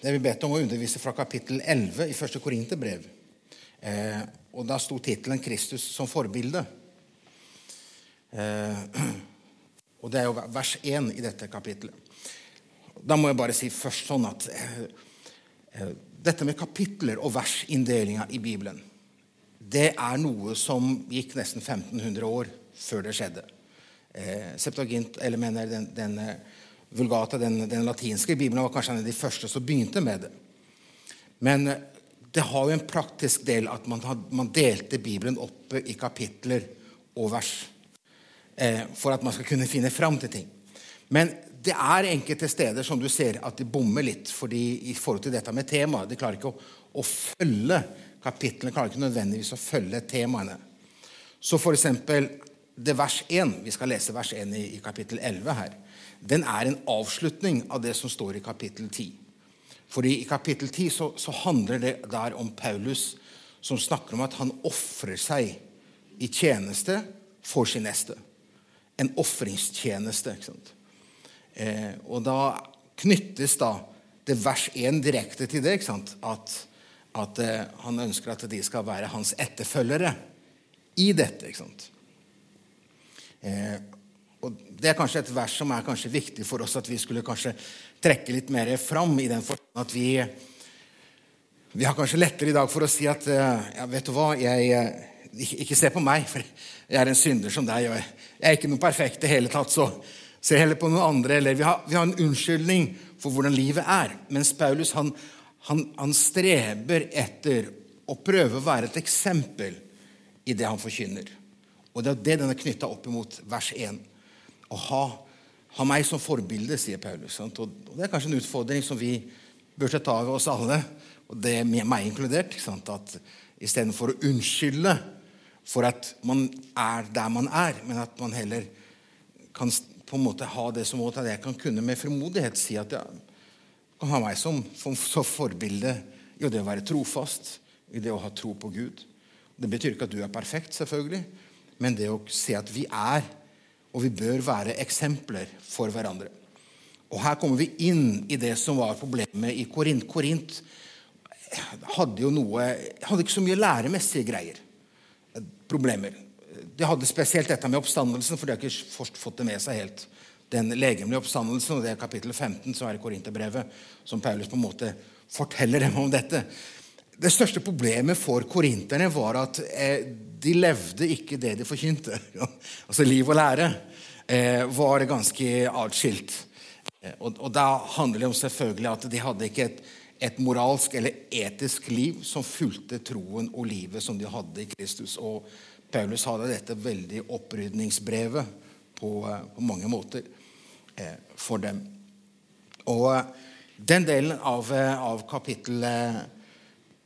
det er vi bedt om å undervise fra kapittel 11 i første Korinterbrev. Eh, og da sto tittelen 'Kristus som forbilde'. Eh, og det er jo vers 1 i dette kapittelet. Da må jeg bare si først sånn at eh, eh dette med kapitler og versinndelinger i Bibelen det er noe som gikk nesten 1500 år før det skjedde. Eh, Septuagint, eller mener den, den eh, Vulgata, den, den, latinske Bibelen, var kanskje en av de første som begynte med det. Men eh, det har jo en praktisk del at man, had, man delte Bibelen opp i kapitler og vers eh, for at man skal kunne finne fram til ting. Men det er enkelte steder som du ser at de bommer litt fordi i forhold til dette med temaet. De klarer ikke å, å følge kapitlene, klarer ikke nødvendigvis å følge temaene. Så for eksempel, det vers 1, Vi skal lese vers 1 i, i kapittel 11 her. Den er en avslutning av det som står i kapittel 10. Fordi I kapittel 10 så, så handler det der om Paulus som snakker om at han ofrer seg i tjeneste for sin neste. En ofringstjeneste. ikke sant? Eh, og da knyttes da det vers 1 direkte til det. ikke sant? At, at eh, han ønsker at de skal være hans etterfølgere i dette. ikke sant? Eh, og Det er kanskje et vers som er kanskje viktig for oss at vi skulle kanskje trekke litt mer fram. i den forstand at vi, vi har kanskje lettere i dag for å si at eh, ja, vet du hva, jeg, eh, ikke, se på meg, for jeg er en synder som deg. og Jeg er ikke noe perfekt i hele tatt. så Se heller på noen andre. eller Vi har, vi har en unnskyldning for hvordan livet er. Mens Paulus han, han, han, streber etter å prøve å være et eksempel i det han forkynner. Og Det er det den er knytta opp imot vers 1. Å ha, ha, meg som forbilde, sier Paulus. Sant? Og Det er kanskje en utfordring som vi bør ta av oss alle, og det er meg inkludert. Sant? At Istedenfor å unnskylde for at man er der man er, men at man heller kan på en måte ha det som måte at jeg kan kunne med frimodighet si at jeg kan ha meg som, som, som forbilde i det å være trofast, i det å ha tro på Gud. Det betyr ikke at du er perfekt, selvfølgelig, men det å se at vi er, og vi bør være eksempler for hverandre. Og Her kommer vi inn i det som var problemet i Korint. Korint hadde jo noe hadde ikke så mye læremessige greier. Problemer de hadde spesielt dette med oppstandelsen, for de har ikke fått det med seg helt. Den legemlige oppstandelsen, og det er kapittel 15 som er i Korinterbrevet, som Paulus på en måte forteller dem om dette. Det største problemet for korinterne var at eh, de levde ikke det de forkynte. altså liv og lære eh, var ganske atskilt. Eh, og, da handler det om selvfølgelig at de hadde ikke et, et moralsk eller etisk liv som fulgte troen og livet som de hadde i Kristus. Og Paulus hadde dette veldig opprydningsbrevet på, på mange måter for dem. Og den delen av, av kapittel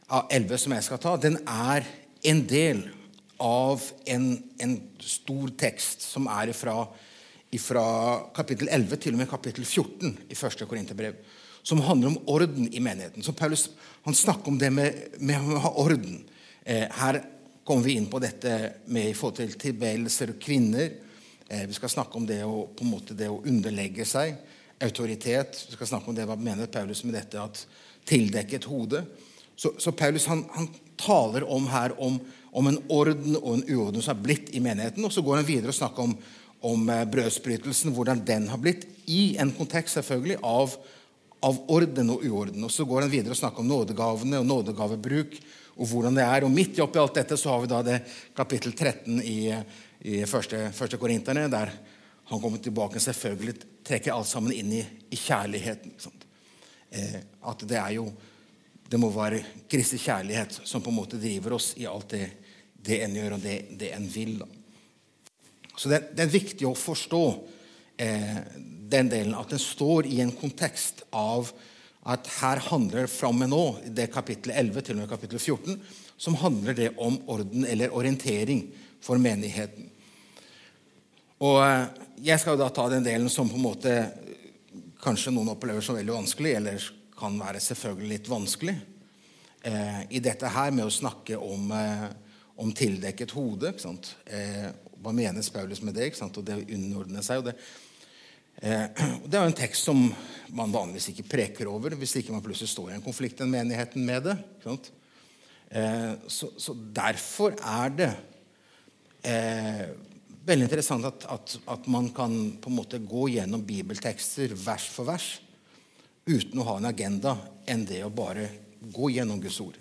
av 11 som jeg skal ta, den er en del av en, en stor tekst som er fra, kapittel 11 til og med kapittel 14 i første Korinterbrev. Som handler om orden i menigheten. Så Paulus han snakker om det med, med å ha orden. Eh, her kommer vi inn på dette med i forhold til tilbedelser og kvinner. Eh, vi skal snakke om det å, på en måte, det å underlegge seg. Autoritet. Vi skal snakke om det, Hva mener Paulus med dette at tildekket hode? Så, så Paulus han, han, taler om her om, om, en orden og en uorden som har blitt i menigheten. Og så går han videre og snakker om, om eh, brødsbrytelsen, hvordan den har blitt, i en kontekst selvfølgelig av, av orden og uorden. Og så går han videre og snakker om nådegavene og nådegavebruk og hvordan det er. Og midt oppi alt dette så har vi da det kapittel 13 i, i første, første Korinterne, der han kommer tilbake selvfølgelig trekker alt sammen inn i, i kjærligheten. Eh, at det er jo Det må være Kristi kjærlighet som på en måte driver oss i alt det, det en gjør, og det, det en vil. Da. Så det, det, er viktig å forstå eh, den delen, at den står i en kontekst av at her handler det fra med nå, det kapittel 11 til og med kapittel 14, som handler det om orden eller orientering for menigheten. Og eh, Jeg skal da ta den delen som på en måte kanskje noen opplever som veldig vanskelig, eller kan være selvfølgelig litt vanskelig. Eh, I dette her med å snakke om, eh, om tildekket hode. Eh, hva menes Paulus med det? Og det å underordne seg. og det Det er jo en tekst som man vanligvis ikke preker over hvis ikke man plutselig står i en konflikt i menigheten med det. Så, så, derfor er det eh, veldig interessant at, at, at, man kan på en måte gå gjennom bibeltekster vers for vers uten å ha en agenda enn det å bare gå gjennom Guds ord.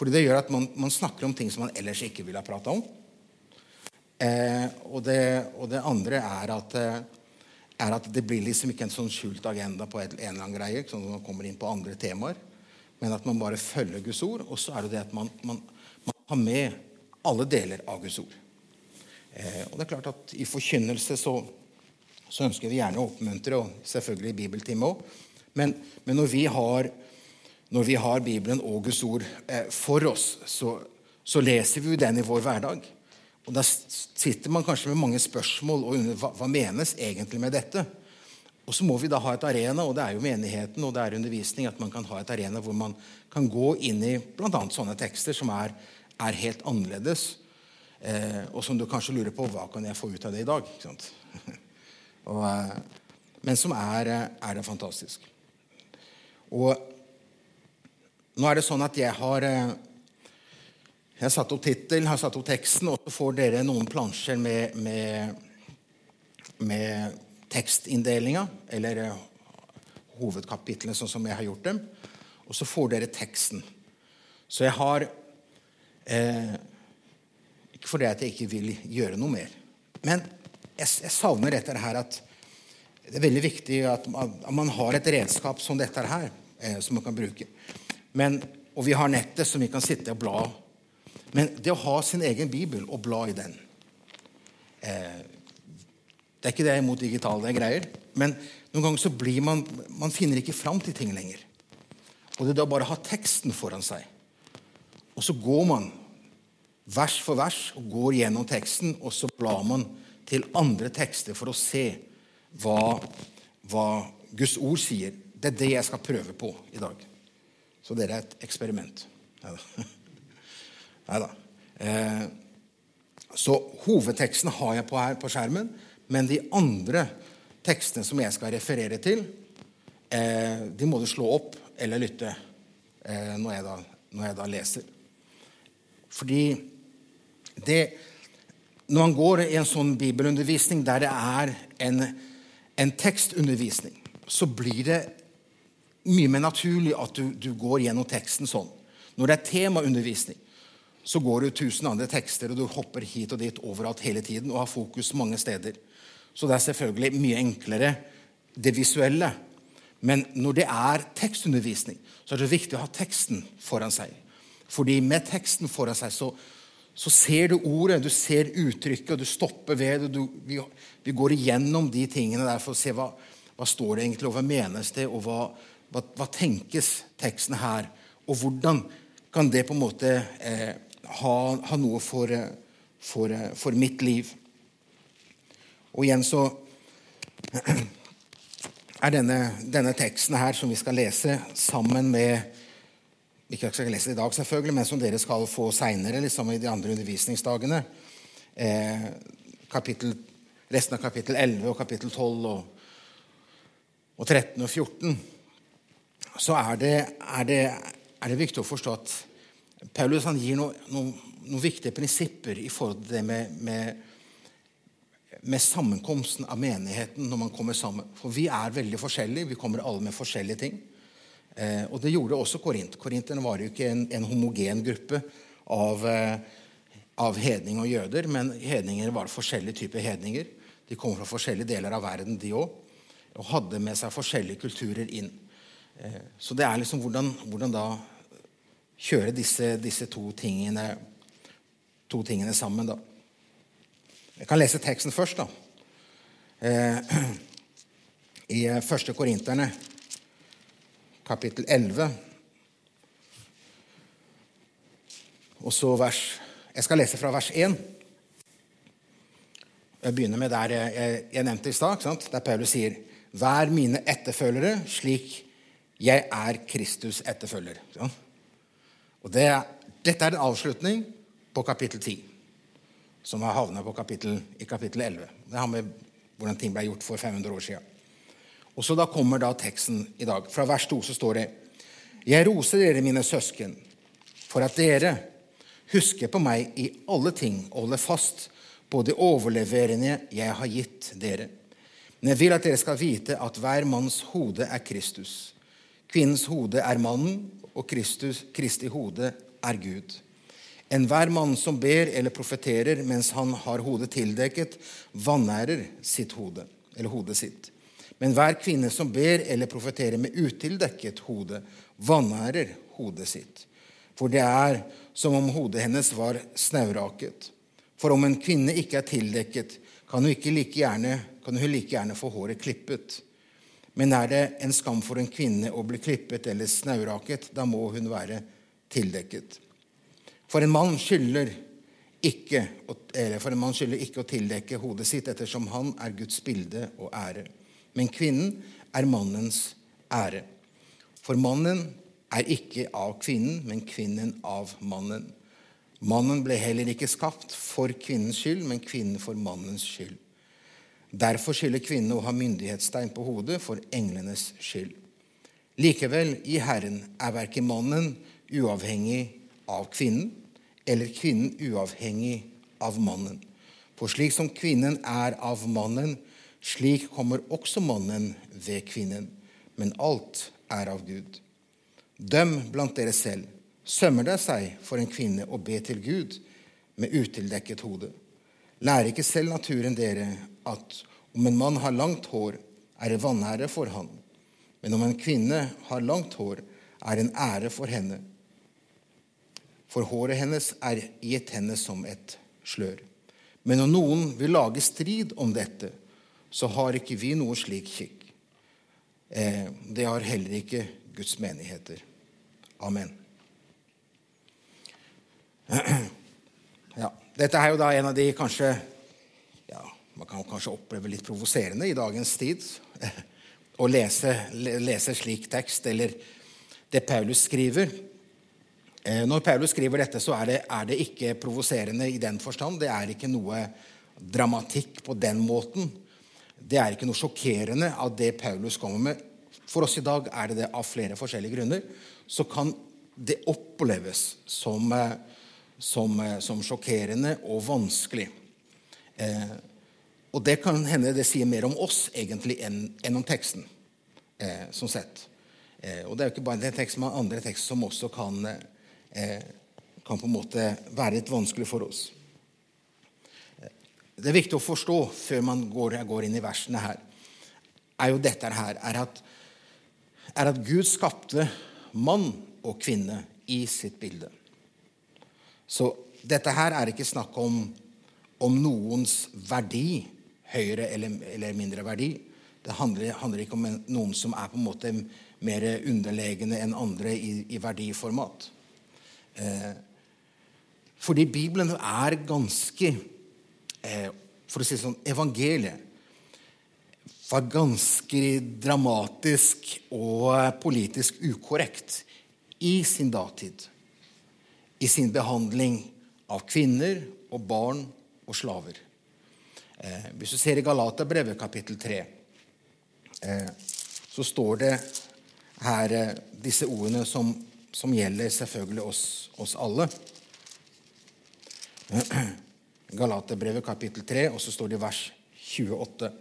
Fordi det gjør at man, man snakker om ting som man ellers ikke ville ha prata om. Eh, og, det, og, det, andre er at, eh, er at, det blir liksom ikke en sånn skjult agenda på en eller annen greie, sånn at man kommer inn på andre temaer, men at man bare følger Guds ord. Og så er det det at man, man, man har med alle deler av Guds ord. Eh, og det er klart at I forkynnelse så, så ønsker vi gjerne å oppmuntre, og selvfølgelig i bibeltime òg. Men, men når, vi har, når, vi har, Bibelen og Guds ord eh, for oss, så, så leser vi jo den i vår hverdag. Og Da sitter man kanskje med mange spørsmål og under, hva, hva menes egentlig med dette. Og så må vi da ha et arena, og det er jo menigheten og det er undervisning, at man kan ha et arena hvor man kan gå inn i bl.a. sånne tekster som er, er helt annerledes, eh, og som du kanskje lurer på hva kan jeg få ut av det i dag. og, eh, men som er, eh, er, det fantastisk. Og nå er det sånn at jeg har eh, jeg har satt opp tittelen, har satt opp teksten, og så får dere noen plansjer med, med, med tekstinndelinga, eller uh, hovedkapitlene sånn som jeg har gjort dem. Og så får dere teksten. Så jeg har eh, Ikke fordi at jeg ikke vil gjøre noe mer. Men jeg, jeg savner dette her at det er veldig viktig at man, at man har et redskap som dette her, eh, som man kan bruke. Men, og vi har nettet som vi kan sitte og bla men det å ha sin egen bibel og bla i den eh, Det er ikke det jeg er imot digitale greier, men noen ganger så blir man Man finner ikke fram til ting lenger. Og det er da bare å ha teksten foran seg. Og så går man vers for vers og går gjennom teksten, og så blar man til andre tekster for å se hva, hva Guds ord sier. Det er det jeg skal prøve på i dag. Så dere er et eksperiment. Nei da. Eh, så hovedteksten har jeg på her på skjermen, men de andre tekstene som jeg skal referere til, eh, de må du slå opp eller lytte eh, når, jeg da, når, jeg da, leser. Fordi det Når man går i en sånn bibelundervisning der det er en, en tekstundervisning, så blir det mye mer naturlig at du, du går gjennom teksten sånn. Når det er temaundervisning, så går du tusen andre tekster, og du hopper hit og dit overalt hele tiden og har fokus mange steder. Så det er selvfølgelig mye enklere, det visuelle. Men når det er tekstundervisning, så er det viktig å ha teksten foran seg. Fordi med teksten foran seg så, så ser du ordet, du ser uttrykket, og du stopper ved det. Vi, vi, går igjennom de tingene der for å se hva, hva står det egentlig, og hva menes det, og hva, hva, hva tenkes teksten her, og hvordan kan det på en måte eh, ha, ha noe for, for, for, mitt liv. Og igjen så er denne, denne, teksten her som vi skal lese, sammen med ikke skal lese det i dag, selvfølgelig, men som dere skal få seinere, liksom i de andre undervisningsdagene. Eh, kapittel, resten av kapittel 11 og kapittel 12 og, og 13 og 14. Så er det, er, det, er det viktig å forstå at Paulus gir noen noe, noe viktige prinsipper i forhold til det med, med, med, sammenkomsten av menigheten når man kommer sammen. For vi er veldig forskjellige. Vi kommer alle med forskjellige ting. Eh, og det gjorde også Korint. Korinterne var jo ikke en, en homogen gruppe av, eh, av hedning og jøder, men hedninger var forskjellige typer hedninger. De kom fra forskjellige deler av verden, de òg, og hadde med seg forskjellige kulturer inn. Eh, så det er liksom hvordan, hvordan da kjøre disse, disse to, tingene, to, tingene, sammen. Da. Jeg kan lese teksten først. da. Eh, I eh, første Korinterne, kapittel 11. Og så vers Jeg skal lese fra vers 1. Jeg begynner med der jeg, jeg nevnte i stad, der Paulus sier Vær mine etterfølgere slik jeg er Kristus etterfølger. Ja. Og det, Dette er en avslutning på kapittel 10, som har kapittel, i kapittel 11. Det har med hvordan ting ble gjort for 500 år siden. Og så Da kommer da teksten i dag. Fra vers 2 så står det Jeg roser dere, mine søsken, for at dere husker på meg i alle ting og holder fast på det overleverende jeg har gitt dere. Men jeg vil at dere skal vite at hver manns hode er Kristus. Kvinnens hode er mannen, og Kristus, Kristi hode er Gud. Enhver mann som ber eller profeterer mens han har hodet tildekket, vanærer sitt hode, eller hodet sitt. Men hver kvinne som ber eller profeterer med utildekket hode, vanærer hodet sitt. For det er som om hodet hennes var snauraket. For om en kvinne ikke er tildekket, kan hun, like gjerne, kan hun like gjerne få håret klippet. Men er det en skam for en kvinne å bli klippet eller snauraket, da må hun være tildekket. For en mann skylder ikke, for en mann skylder ikke å tildekke hodet sitt ettersom han er Guds bilde og ære. Men kvinnen er mannens ære. For mannen er ikke av kvinnen, men kvinnen av mannen. Mannen ble heller ikke skapt for kvinnens skyld, men kvinnen for mannens skyld. Derfor skylder kvinnen å ha myndighetstegn på hodet for englenes skyld. Likevel, i Herren er verken mannen uavhengig av kvinnen eller kvinnen uavhengig av mannen. For slik som kvinnen er av mannen, slik kommer også mannen ved kvinnen. Men alt er av Gud. Døm blant dere selv. Sømmer det seg for en kvinne å be til Gud med utildekket hode? Lærer ikke selv naturen dere at om en mann har langt hår, er det vanære for han. Men om en kvinne har langt hår, er det en ære for henne. For håret hennes er gitt henne som et slør. Men om noen vil lage strid om dette, så har ikke vi noe slik kikk. Eh, det har heller ikke Guds menigheter. Amen. Ja, dette er jo da en av de kanskje man kan kanskje oppleve litt provoserende i dagens tid å lese, lese slik tekst, eller det Paulus skriver. Eh, når Paulus skriver dette, så er det, er det ikke provoserende i den forstand. Det er ikke noe dramatikk på den måten. Det er ikke noe sjokkerende av det Paulus kommer med. For oss i dag er det det av flere forskjellige grunner. Så kan det oppleves som, eh, som, eh, som sjokkerende og vanskelig. Eh, og det kan hende det sier mer om oss egentlig enn, enn om teksten. Eh, sånn sett. Eh, og det er jo ikke bare den teksten, men andre tekster som også kan, eh, kan på en måte være litt vanskelig for oss. Eh, det er viktig å forstå før man går, går inn i versene her, er jo dette her er at, er at Gud skapte mann og kvinne i sitt bilde. Så dette her er ikke snakk om, om noens verdi høyere eller, eller mindre verdi. Det handler, handler, ikke om noen som er på en måte mer underlegne enn andre i, i verdiformat. Eh, fordi Bibelen er ganske eh, For å si det sånn Evangeliet var ganske dramatisk og politisk ukorrekt i sin datid. I sin behandling av kvinner og barn og slaver. Eh, hvis du ser i Galaterbrevet kapittel 3, eh, så står det her eh, disse ordene som, som gjelder selvfølgelig oss, oss alle. Galaterbrevet kapittel 3, og så står det i vers 28.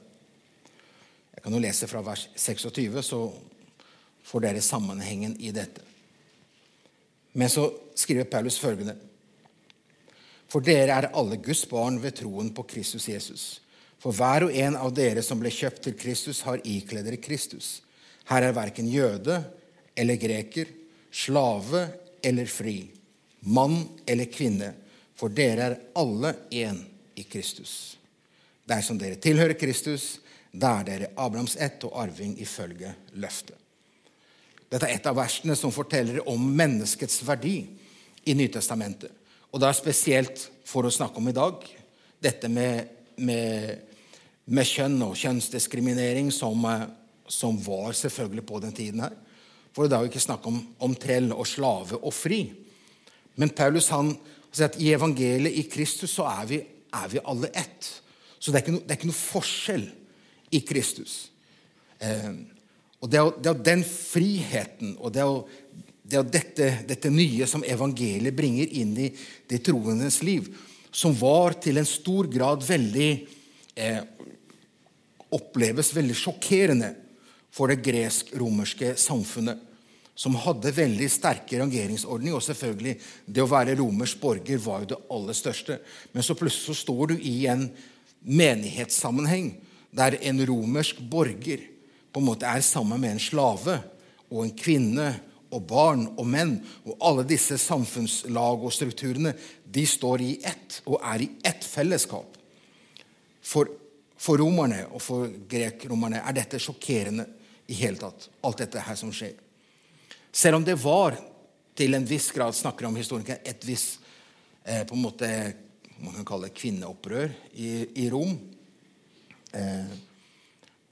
Jeg kan jo lese fra vers 26, så får dere sammenhengen i dette. Men så skriver Paulus følgende for dere er alle Guds barn ved troen på Kristus Jesus. For hver og en av dere som ble kjøpt til Kristus, har ikledd dere Kristus. Her er verken jøde eller greker, slave eller fri, mann eller kvinne, for dere er alle én i Kristus. Dersom dere tilhører Kristus, da er dere Abrahams ett og arving ifølge løftet. Dette er et av versene som forteller om menneskets verdi i Nytestamentet. Og det er spesielt for å snakke om i dag dette med, med, med kjønn og kjønnsdiskriminering, som, eh, som, var selvfølgelig på den tiden her. For da er jo ikke snakk om, om trell og slave og fri. Men Paulus han sier at i evangeliet i Kristus så er vi, er vi alle ett. Så det er, no, det er, ikke noe forskjell i Kristus. Eh, og det er, det er den friheten og det er, det er dette, dette, nye som evangeliet bringer inn i de troendes liv, som var til en stor grad veldig eh, Oppleves veldig sjokkerende for det gresk-romerske samfunnet, som hadde veldig sterke rangeringsordninger. Og selvfølgelig, det å være romersk borger var jo det aller største. Men så plutselig så står du i en menighetssammenheng der en romersk borger på en måte er sammen med en slave og en kvinne og barn og menn. Og alle disse samfunnslag og strukturene de står i ett og er i ett fellesskap. For, for romerne og for grekromerne er dette sjokkerende i hele tatt, alt dette her som skjer. Selv om det var til en viss grad snakker om historikere, et visst eh, på en måte, man kan kalle det kvinneopprør i, i Rom. Eh,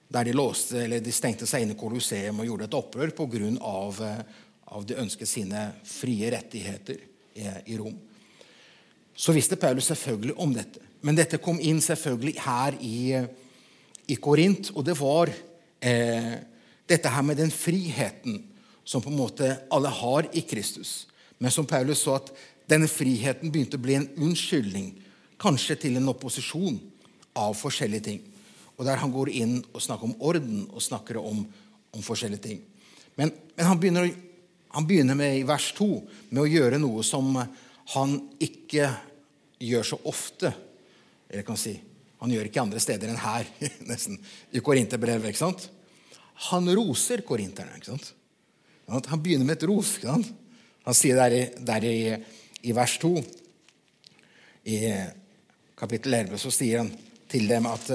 der de, låste, de stengte seg inn i Colosseum og gjorde et opprør pga. Av, de ønsket sine frie rettigheter i Rom. Så visste Paulus selvfølgelig om dette. Men dette kom inn selvfølgelig her i, i Korint. Og det var eh, dette her med den friheten som på en måte alle har i Kristus. Men som Paulus så at denne friheten begynte å bli en unnskyldning, kanskje til en opposisjon av forskjellige ting. Og der han går inn og snakker om orden og snakker om, om forskjellige ting. Men, men han begynner å han begynner med i vers 2 med å gjøre noe som han ikke gjør så ofte. Eller kan si, Han gjør ikke andre steder enn her, nesten, i Korinterbrevet. ikke sant? Han roser korinterne. ikke sant? Han begynner med et ros. ikke sant? Han sier der, i, der i, i vers 2 i kapittel 11 så sier han til dem at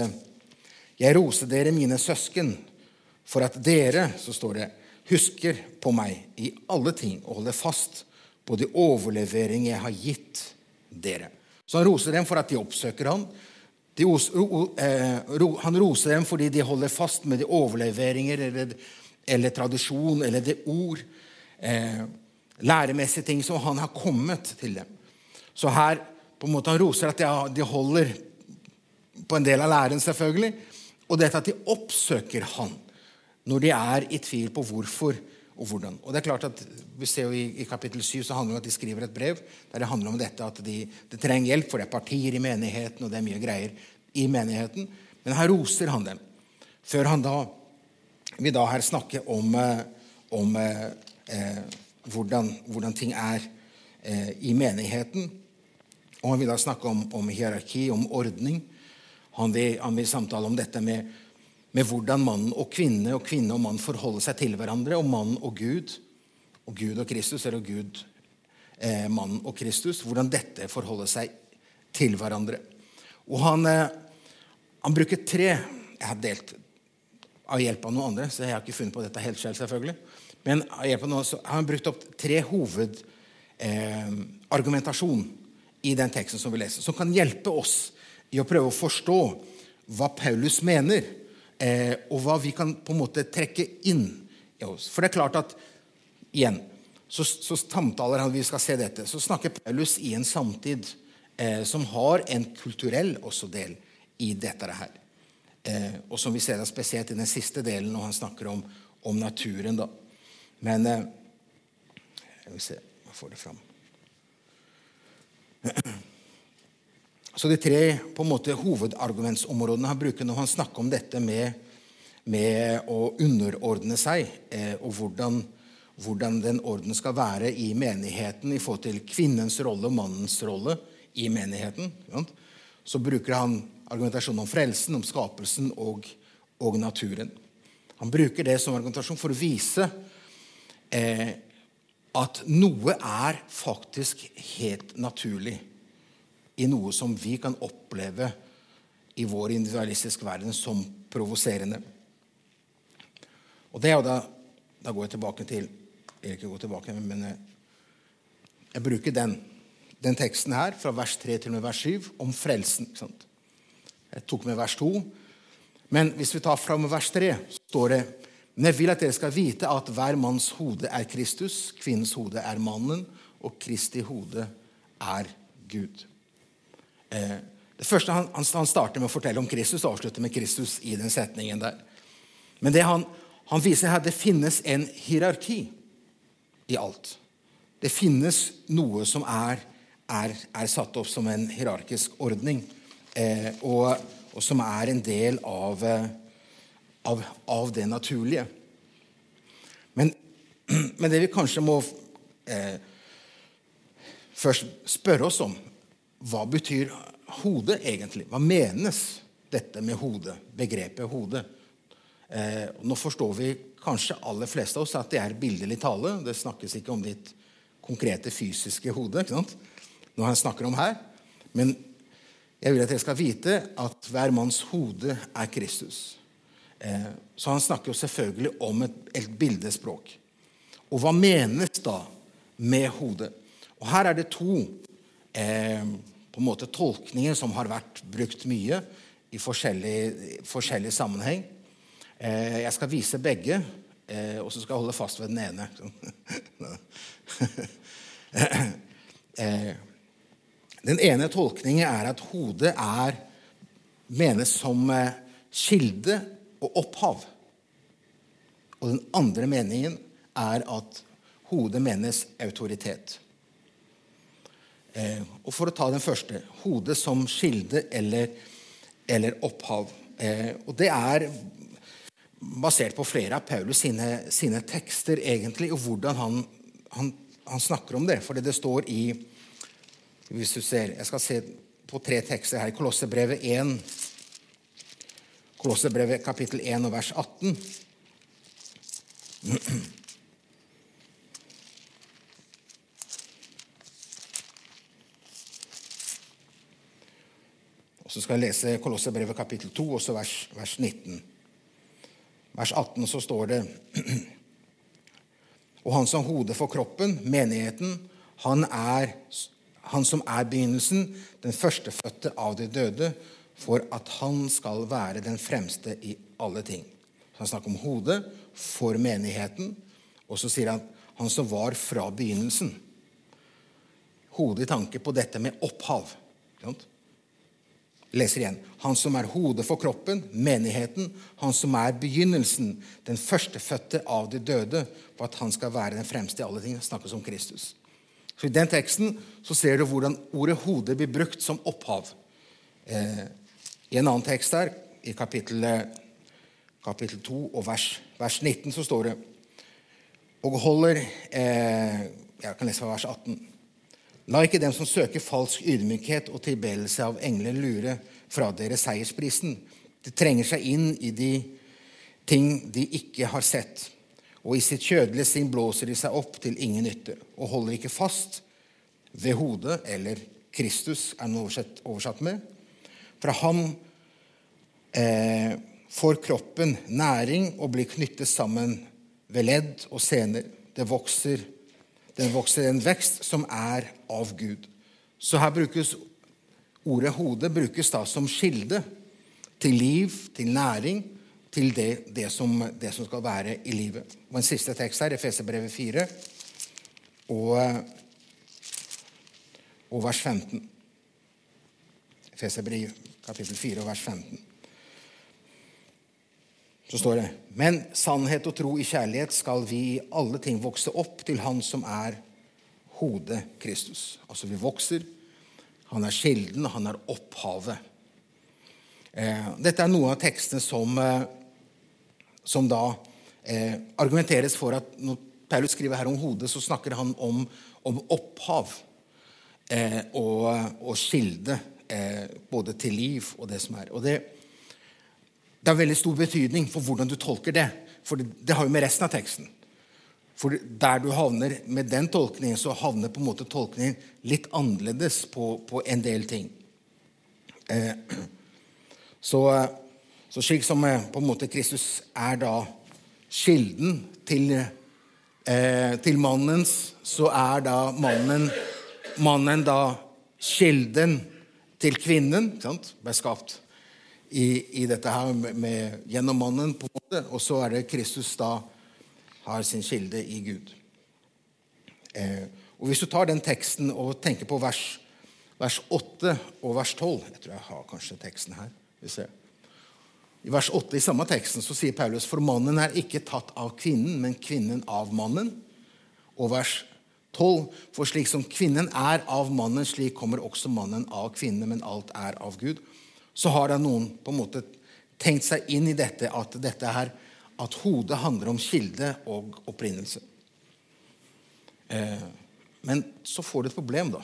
jeg roser dere, mine søsken, for at dere, så står det, husker på meg i alle ting og holder fast på de overlevering jeg har gitt dere. Så han roser dem for at de oppsøker ham. De, eh, han roser dem fordi de holder fast med de overleveringer eller, eller tradisjon eller det ord, eh, læremessige ting som han har kommet til dem. Så her på en måte han roser at de holder på en del av læren, selvfølgelig, og dette at de oppsøker han når de er i tvil på hvorfor og hvordan. Og det er klart at vi ser jo I, i kapittel 7 så handler det om at de skriver et brev der det handler om dette at de, de trenger hjelp, for det er partier i menigheten, og det er mye greier i menigheten. Men her roser han dem. Før han da vil da her snakke om, eh, om eh, eh, hvordan, hvordan, ting er eh, i menigheten. Og han vil da snakke om, om hierarki, om ordning. Han vil, han vil samtale om dette med med hvordan mann og kvinne og kvinne og mann forholder seg til hverandre, og mann og Gud, og Gud og Kristus, eller Gud, eh, mann og Kristus, hvordan dette forholder seg til hverandre. Og han, eh, han bruker tre Jeg har delt av hjelp av noen andre, så jeg har ikke funnet på dette helt selv, selvfølgelig. Men av hjelp av noen, så har han brukt opp tre hovedargumentasjon eh, i den teksten som vi leser, som kan hjelpe oss i å prøve å forstå hva Paulus mener eh, og hva vi kan på en måte trekke inn i oss. For det er klart at igjen, så, så samtaler vi skal se dette, så snakker Paulus i en samtid eh, som har en kulturell også del i dette her. Eh, og som vi ser det spesielt i den siste delen når han snakker om, om naturen. da. Men eh, Jeg vil se om jeg får det fram. Så de tre på en måte hovedargumentsområdene han bruker når han snakker om dette med, med å underordne seg, eh, og hvordan, hvordan, den orden skal være i menigheten i forhold til kvinnens rolle og mannens rolle i menigheten, så bruker han argumentasjonen om frelsen, om skapelsen og, og naturen. Han bruker det som argumentasjon for å vise eh, at noe er faktisk helt naturlig i noe som vi kan oppleve i vår individualistiske verden som provoserende. Og det er jo da Da går jeg tilbake til Jeg ikke tilbake, men jeg, jeg bruker den, den, teksten her, fra vers 3 til vers 7, om frelsen. Jeg tok med vers 2. Men hvis vi tar fram vers 3, står det men jeg vil at dere skal vite at hver manns hode er Kristus, kvinnens hode er mannen, og Kristi hode er Gud. Eh, Det første han, han, starter med å fortelle om Kristus og avslutter med Kristus i den setningen der. Men det han, han viser her, det finnes en hierarki i alt. Det finnes noe som er, er, er satt opp som en hierarkisk ordning, eh, og, og, som er en del av, eh, av, av det naturlige. Men, men, det vi kanskje må eh, først spørre oss om, hva betyr hode egentlig? Hva menes dette med hode, begrepet hode? Eh, nå forstår vi kanskje aller fleste av oss at det er billedlig tale. Det snakkes ikke om ditt konkrete fysiske hode. ikke sant? Når han snakker om her. Men jeg vil at dere skal vite at hver manns hode er Kristus. Eh, så han snakker jo selvfølgelig om et, et bildespråk. Og hva menes da med hodet? Og her er det to eh, på en måte tolkninger som har vært brukt mye i forskjellig, forskjellig sammenheng. Eh, jeg skal vise begge, eh, og så skal jeg holde fast ved den ene. eh, den ene tolkningen er at hodet er, menes som eh, kilde og opphav. Og den andre meningen er at hodet menes autoritet. Eh, og For å ta den første hodet som kilde eller, eller opphav. Eh, og Det er basert på flere av Paulus sine, sine tekster, egentlig, og hvordan han, han, han, snakker om det. Fordi det står i hvis du ser, Jeg skal se på tre tekster her. Kolossebrevet 1, Kolossebrevet kapittel 1 og vers 18. Så skal jeg lese Kolosserbrevet kapittel 2, også vers, vers 19 vers 18 så står det Og han som hode for kroppen, menigheten, han, er, han som er begynnelsen, den førstefødte av de døde, for at han skal være den fremste i alle ting. Så han snakker om hodet for menigheten, og så sier han han som var fra begynnelsen. Hodet i tanke på dette med opphav. Ikke leser igjen. Han som er hodet for kroppen, menigheten. Han som er begynnelsen, den førstefødte av de døde, for at han skal være den fremste i alle ting. Snakkes om Kristus. Så I den teksten så ser du hvordan ordet 'hode' blir brukt som opphav. Eh, I en annen tekst der, i kapittel, kapittel 2 og vers, vers 19, så står det Og holder eh, Jeg kan lese fra vers 18. La ikke dem som søker falsk ydmykhet og tilbedelse av engler, lure fra dere seiersprisen. De trenger seg inn i de ting de ikke har sett. Og i sitt kjødelige sinn blåser de seg opp til ingen nytte og holder ikke fast ved hodet, eller Kristus er den oversatt, oversatt med. Fra ham eh, får kroppen næring og blir knyttet sammen ved ledd og sener. Det vokser den vokser en vekst som er av Gud. Så her brukes ordet hode brukes da som kilde til liv, til næring, til det, det, som, det som, skal være i livet. Og En siste tekst her, Efeserbrevet 4 og, og vers 15. Efeserbrevet kapittel 4 og vers 15 så står det Men sannhet og tro i kjærlighet skal vi i alle ting vokse opp til Han som er hodet Kristus. Altså vi vokser. Han er kilden, han er opphavet. Eh, dette er noen av tekstene som, eh, som da eh, argumenteres for at når Paulus skriver her om hodet, så snakker han om, om opphav eh, og, og kilde, eh, både til liv og det som er. Og det, det har veldig stor betydning for hvordan du tolker det. For det, det har jo med resten av teksten. For der du havner med den tolkningen, så havner på en måte tolkningen litt annerledes på, på en del ting. Eh, så, så, slik som eh, på en måte Kristus er da kilden til, eh, til mannens, så er da mannen, mannen da kilden til kvinnen. Sant? Ble skapt i, i dette her med, med, gjennom mannen, på en måte, og så er det Kristus da har sin kilde i Gud. Eh, og Hvis du tar den teksten og tenker på vers, vers 8 og vers 12. Jeg tror jeg har kanskje teksten her. Vi ser. I vers 8 i samme teksten så sier Paulus for mannen er ikke tatt av kvinnen, men kvinnen av mannen. Og vers 12 for slik som kvinnen er av mannen, slik kommer også mannen av kvinnen, men alt er av Gud. Så har da noen på en måte tenkt seg inn i dette at dette her, at hodet handler om kilde og opprinnelse. Eh, men så får du et problem, da.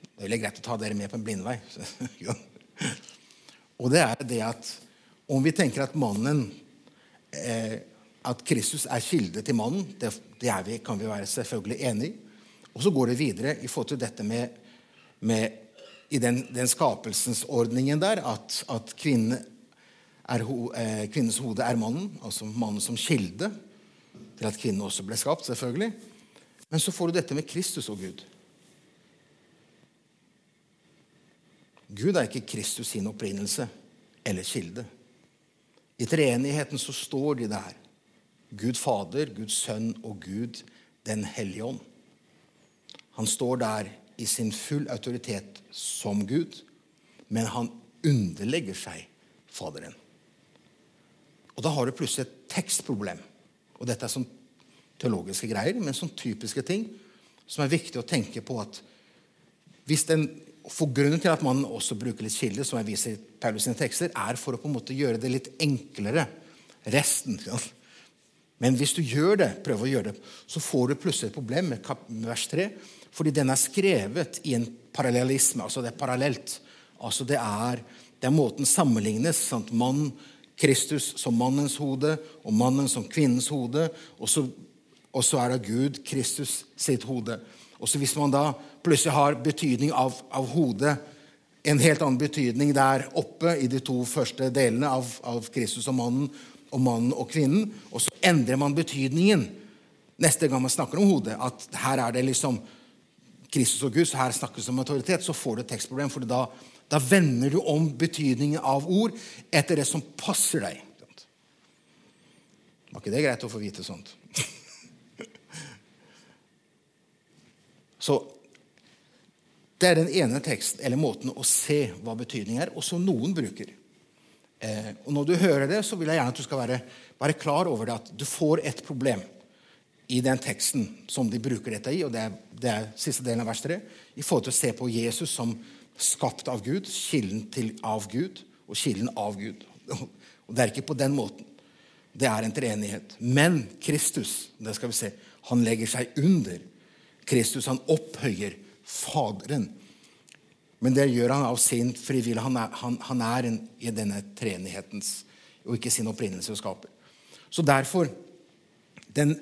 Det er veldig greit å ta dere med på en blindvei. og det er det at om vi tenker at mannen eh, At Kristus er kilde til mannen, det, det vi, kan vi være selvfølgelig enig i. Og så går det videre i forhold til dette med, med i den, den skapelsesordningen der at, at kvinne er, eh, kvinnens hode er mannen, altså mannen som kilde til at kvinnen også ble skapt. selvfølgelig. Men så får du dette med Kristus og Gud. Gud er ikke Kristus sin opprinnelse eller kilde. I treenigheten så står de der. Gud Fader, Guds Sønn og Gud Den hellige ånd. Han står der i sin full autoritet som Gud, men han underlegger seg Faderen. Og da har du plutselig et tekstproblem. Og dette er sånn teologiske greier, men sånn typiske ting som er viktig å tenke på at hvis den for Grunnen til at man også bruker litt kilde, som jeg viser i Paulus sine tekster, er for å på en måte gjøre det litt enklere. Resten. Men hvis du gjør det, prøver å gjøre det, så får du plutselig et problem med vers 3. Fordi den er skrevet i en parallellisme. altså Det er parallelt. Altså Det er, det er måten sammenlignes. Sant? Mann, Kristus som mannens hode, og mannen som kvinnens hode. Og så, og så er det Gud, Kristus, sitt hode. Og så Hvis man da plutselig har betydning av, av hodet, en helt annen betydning der oppe i de to første delene av, av Kristus og mannen, og mannen og kvinnen, og så endrer man betydningen neste gang man snakker om hodet. At her er det liksom Kristus og Gud, så her snakkes det om autoritet, så får du et tekstproblem. for da, da vender du om betydningen av ord etter det som passer deg. Var ikke det greit å få vite sånt? så det er den ene teksten, eller måten å se hva betydning er, og som noen bruker. Eh, og Når du hører det, så vil jeg gjerne at du skal være, være klar over det, at du får et problem i den teksten som de bruker dette i, og det er, det er siste delen av vers 3, i forhold til å se på Jesus som skapt av Gud, kilden til av Gud og kilden av Gud. Og Det er ikke på den måten. Det er en treenighet. Men Kristus det skal vi se, han legger seg under. Kristus han opphøyer Faderen. Men det gjør han av sin frivillige. Han er, han, han er en, i denne treenighetens og ikke sin opprinnelse og skaper. Så derfor den,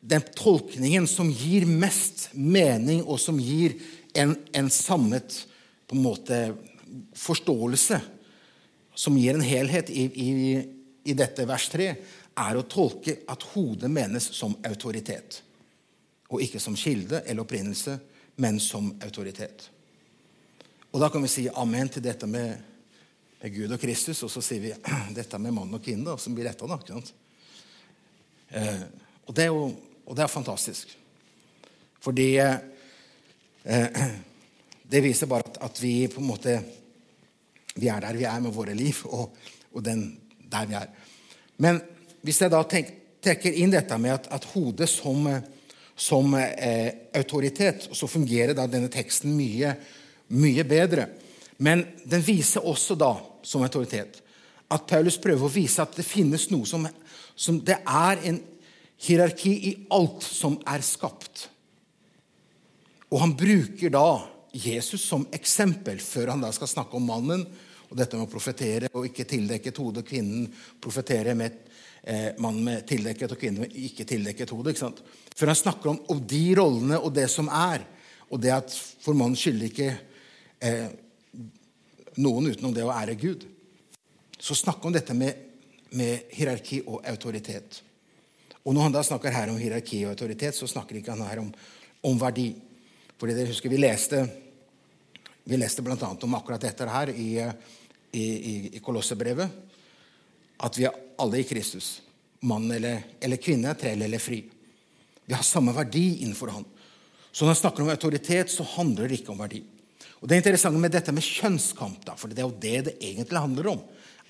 den tolkningen som gir mest mening, og som gir en, en samlet på en måte, forståelse, som gir en helhet i, i, i dette vers 3, er å tolke at hodet menes som autoritet. Og ikke som kilde eller opprinnelse, men som autoritet. Og Da kan vi si amen til dette med, med Gud og Kristus, og så sier vi dette med mann og kvinne, som blir retta. Eh, og det er jo og det er fantastisk. Fordi eh, det viser bare at, at, vi på en måte vi er der vi er med våre liv, og, og den, der vi er. Men hvis jeg da tenk, trekker inn dette med at, at hodet som, som eh, autoritet, så fungerer da denne teksten mye, mye bedre. Men den viser også da, som autoritet, at Paulus prøver å vise at det finnes noe som, som det er en hierarki i alt som er skapt. Og han bruker da Jesus som eksempel før han da skal snakke om mannen og dette med å profetere og ikke tildekket hode. Kvinnen profetere med eh, mannen med tildekket og kvinnen med ikke tildekket hode. ikke sant? Før han snakker om, om, de rollene og det som er, og det at for mannen skylder ikke eh, noen utenom det å ære Gud. Så snakker han om dette med, med hierarki og autoritet. Og når han da snakker her om hierarki og autoritet, så snakker ikke han her om, om verdi. Fordi dere husker Vi leste, vi leste bl.a. om akkurat dette her i, i, i, Kolossebrevet. At vi er alle i Kristus. Mann eller, eller kvinne, trell eller fri. Vi har samme verdi innenfor Han. Så når han snakker om autoritet, så handler det ikke om verdi. Og Det interessante med dette med kjønnskamp, da, for det er jo det det egentlig handler om,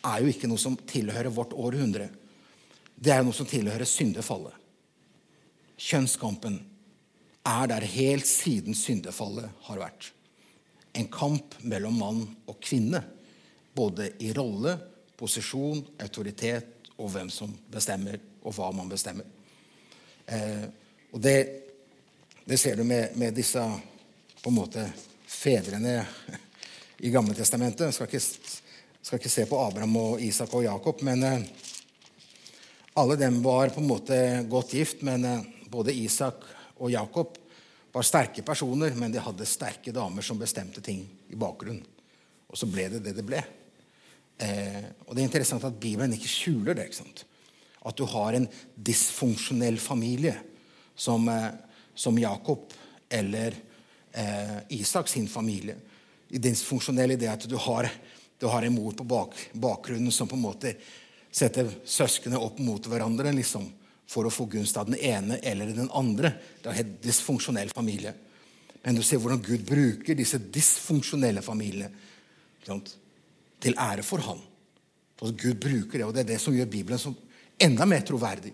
er jo ikke noe som tilhører vårt århundre. Det er jo noe som tilhører syndefallet. Kjønnskampen er der helt siden syndefallet har vært. En kamp mellom mann og kvinne, både i rolle, posisjon, autoritet og hvem som bestemmer, og hva man bestemmer. Eh, og det, det, ser du med, med disse på en måte fedrene i Gamle Testamentet. Jeg skal ikke, skal ikke se på Abraham og Isak og Jakob, men eh, alle dem var på en måte godt gift. Men eh, både Isak og Jakob var sterke personer, men de hadde sterke damer som bestemte ting i bakgrunnen. Og så ble det det det ble. Eh, og det er interessant at Bibelen ikke skjuler det. ikke sant? At du har en dysfunksjonell familie som, eh, som Jakob eller eh, Isak sin familie. Dysfunksjonell idé at du har, du har, en mor på bak, bakgrunnen som på en måte setter søsknene opp mot hverandre liksom, for å få gunst av den ene eller den andre. Det er en dysfunksjonell familie. Men du ser hvordan Gud bruker disse dysfunksjonelle familiene sant, til ære for Han. Og Gud bruker det, og det er det som gjør Bibelen som enda mer troverdig.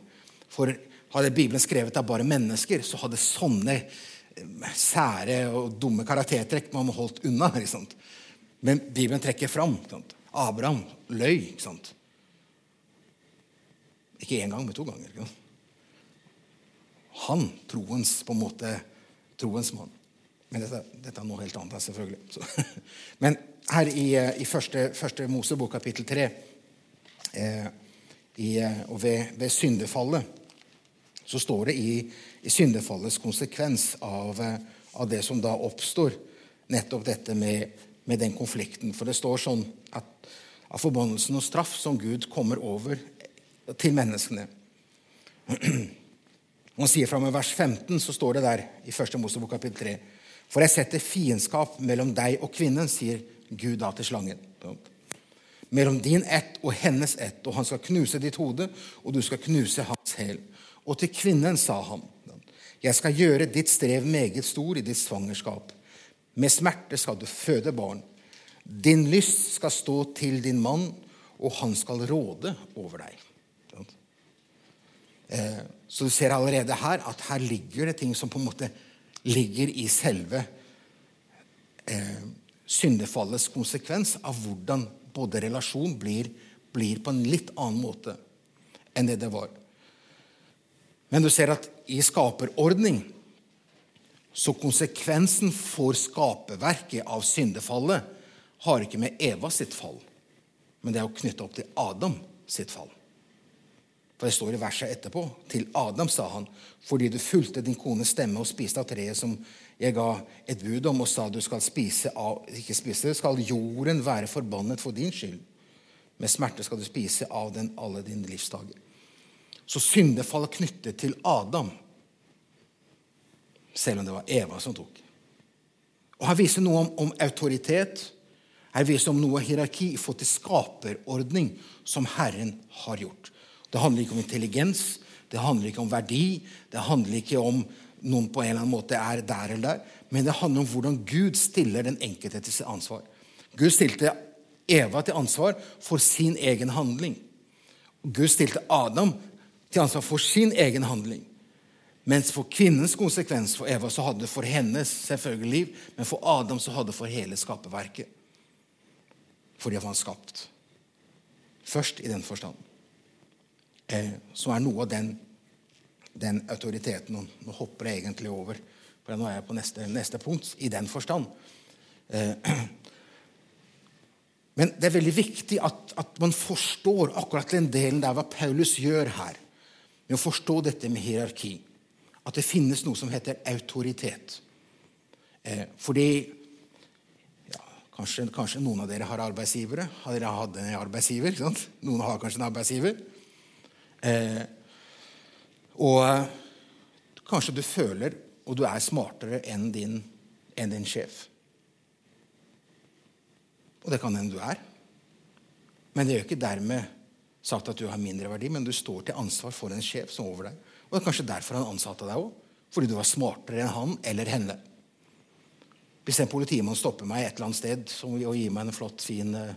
For hadde Bibelen skrevet av bare mennesker, så hadde sånne sære og dumme karaktertrekk man holdt unna. Ikke sant? Men Bibelen trekker fram. Ikke Abraham løy. Ikke sant? Ikke én gang, men to ganger. Ikke Han, troens på en måte, troens mann. Men dette, dette er noe helt annet, selvfølgelig. Så. Men her i, i første, første, Mosebok, kapittel 3, eh, i, og ved, ved syndefallet, så står det i i syndefallets konsekvens av, eh, av, det som da oppstår. Nettopp dette med, med, den konflikten. For det står sånn at av forbannelsen og straff som Gud kommer over til menneskene. Og han sier fra med vers 15, så står det der i 1. Mosebok kapittel 3. For jeg setter fiendskap mellom deg og kvinnen, sier Gud da til slangen. Mellom din ett og hennes ett, og han skal knuse ditt hode, og du skal knuse hans hæl. Og til kvinnen sa han, jeg skal gjøre ditt strev meget stor i ditt svangerskap. Med smerte skal du føde barn. Din lyst skal stå til din mann, og han skal råde over deg. Eh, så du ser allerede her at her ligger det ting som på en måte ligger i selve eh, syndefallets konsekvens av hvordan både relasjon blir, blir på en litt annen måte enn det det var. Men du ser at i skaperordning så konsekvensen for skaperverket av syndefallet har ikke med Eva sitt fall, men det er jo knytta opp til Adam sitt fall. For Det står i verset etterpå. Til Adam sa han, fordi du fulgte din kones stemme og spiste av treet som jeg ga et bud om, og sa du skal spise av, ikke spise, skal jorden være forbannet for din skyld. Med smerte skal du spise av den alle dine livsdager. Så syndefallet knyttet til Adam, selv om det var Eva som tok. Og Her viser noe om, om autoritet. Her viser om noe hierarki i forhold til skaperordning som Herren har gjort. Det handler ikke om intelligens, det handler ikke om verdi, det handler ikke om noen på en eller annen måte er der eller der, men det handler om hvordan Gud stiller den enkelte til sitt ansvar. Gud stilte Eva til ansvar for sin egen handling. Gud stilte Adam til ansvar for sin egen handling. Mens for kvinnens konsekvens for Eva så hadde det for hennes selvfølgelig liv, men for Adam så hadde det for hele skaperverket. Fordi han var skapt. Først i den forstand. Eh, som er noe av den, den autoriteten Nå hopper jeg egentlig over, for nå er jeg på neste, neste punkt. I den forstand. Eh, men det er veldig viktig at, at man forstår akkurat den delen der hva Paulus gjør her med å forstå dette med hierarki. At det finnes noe som heter autoritet. Eh, fordi ja, kanskje, kanskje, noen av dere har arbeidsgivere. Har dere hatt en arbeidsgiver? Noen har kanskje en arbeidsgiver. Eh, og eh, kanskje du føler og du er smartere enn din, enn din sjef. Og det kan hende du er. Men det gjør ikke dermed sagt at du har mindre verdi, men du står til ansvar for en sjef som over deg. Og det er kanskje derfor han ansatte deg òg. fordi du var smartere enn han eller henne. Hvis en politimann stopper meg et eller annet sted og gir meg en flott, fin uh,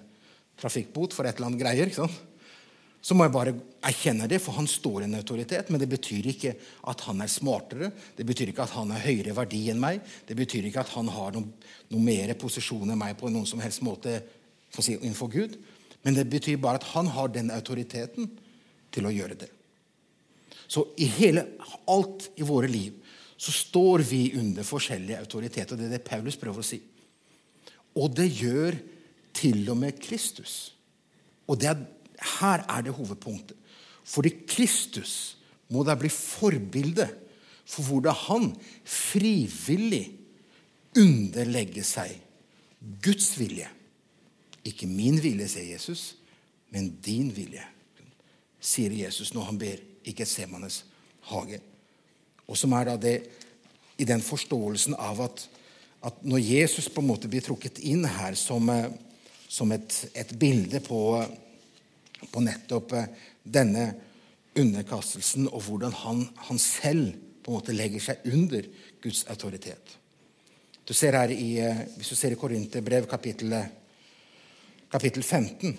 trafikkbot for et eller annet greier, så må jeg bare erkjenne det, for han står i en autoritet. Men det betyr ikke at han er smartere, det betyr ikke at han har høyere verdi enn meg. Det betyr ikke at han har noen, noen mer posisjon enn meg på noen som helst måte for å si, innenfor Gud. Men det betyr bare at han har den autoriteten til å gjøre det. Så i hele, alt i våre liv så står vi under forskjellige autoriteter. Det er det Paulus prøver å si. Og det gjør til og med Kristus. Og det er, her er det hovedpunktet. Fordi Kristus må da bli forbilde for hvordan han frivillig underlegger seg Guds vilje. Ikke min vilje, sier Jesus, men din vilje, sier Jesus når han ber i Getsemanes hage. Og som er da det i den forståelsen av at, at når Jesus på en måte blir trukket inn her som, eh, som et, et, bilde på, på, nettopp eh, denne underkastelsen, og hvordan han, han, selv på en måte legger seg under Guds autoritet. Du ser her i, eh, Hvis du ser i Korinterbrev kapittel, kapittel 15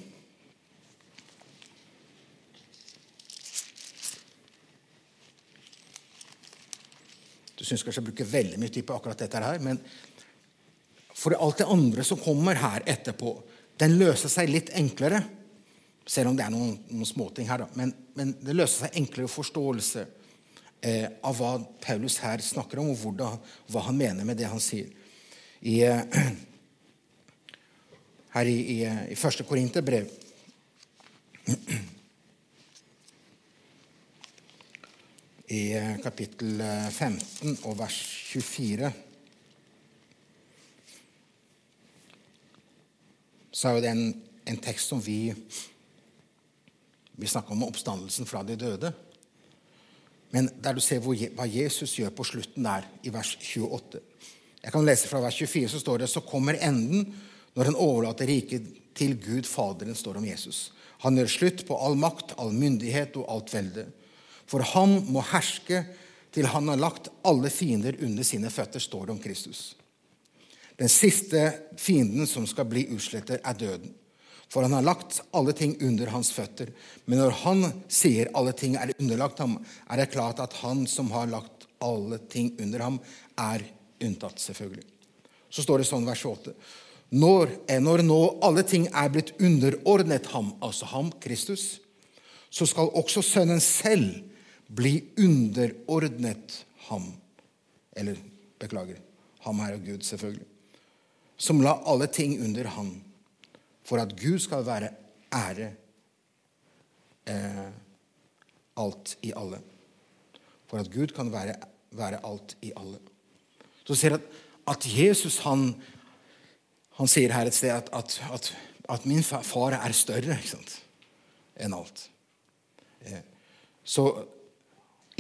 Du syns kanskje jeg bruker veldig mye tid på akkurat dette her, men for alt det andre som kommer her etterpå, den løser seg litt enklere. Selv om det er noen, noen småting her, da. Men, men, det løser seg enklere forståelse eh, av hva Paulus her snakker om, og hvordan, hva han mener med det han sier. I, eh, her i, i, i første Korinterbrev i eh, kapittel 15 eh, og vers 24 så er jo det en, en tekst som vi Vi snakker om oppstandelsen fra de døde. Men der du ser hva Jesus gjør på slutten der, i vers 28 Jeg kan lese fra vers 24, så står det så kommer enden når han overlater riket til Gud Faderen, står om Jesus. Han gjør slutt på all makt, all myndighet og alt velde. For han må herske til han har lagt alle fiender under sine føtter, står det om Kristus. Den siste fienden som skal bli utslettet, er døden. For han har lagt alle ting under hans føtter. Men når han sier alle ting er underlagt ham, er det klart at han som har lagt alle ting under ham, er unntatt, selvfølgelig. Så står det sånn vers 8. Når, når nå alle ting er blitt underordnet ham, altså ham, Kristus, så skal også Sønnen selv bli underordnet ham. Eller beklager, ham her og Gud, selvfølgelig. Som la alle ting under ham, for at Gud skal være ære eh, alt i alle. For at Gud kan være, være alt i alle. Så ser at, at Jesus han, han, sier her et sted at, at, at, at min far er større enn alt. Eh, så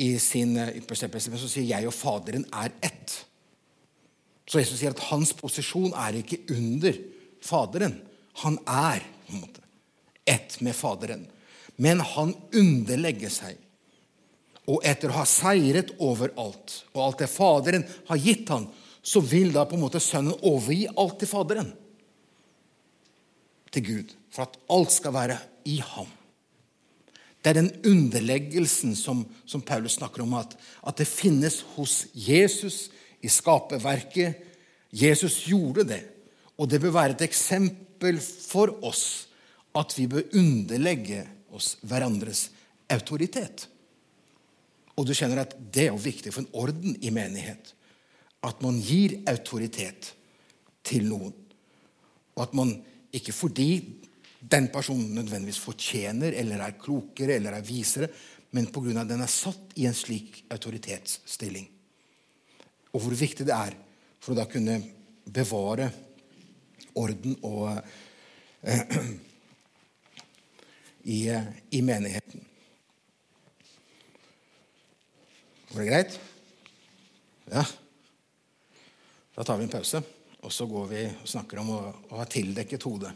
i sin ypperste så sier jeg og Faderen er ett. Så Jesus sier at hans posisjon er ikke under Faderen. Han er på en måte ett med Faderen. Men han underlegger seg. Og etter å ha seiret over alt, og alt det Faderen har gitt han, så vil da på en måte Sønnen overgi alt til Faderen. Til Gud. For at alt skal være i ham. Det er den underleggelsen som, som Paulus snakker om, at, at, det finnes hos Jesus i skaperverket. Jesus gjorde det, og det bør være et eksempel for oss at vi bør underlegge oss hverandres autoritet. Og du kjenner at det er jo viktig for en orden i menighet. At man gir autoritet til noen. Og at man ikke fordi den personen nødvendigvis fortjener eller er klokere eller er visere, men pga. at den er satt i en slik autoritetsstilling. Og hvor viktig det er for å da kunne bevare orden og eh, i, uh, i, menigheten. Var det greit? Ja. Da tar vi en pause, og så går vi og snakker om å, å ha tildekket hodet.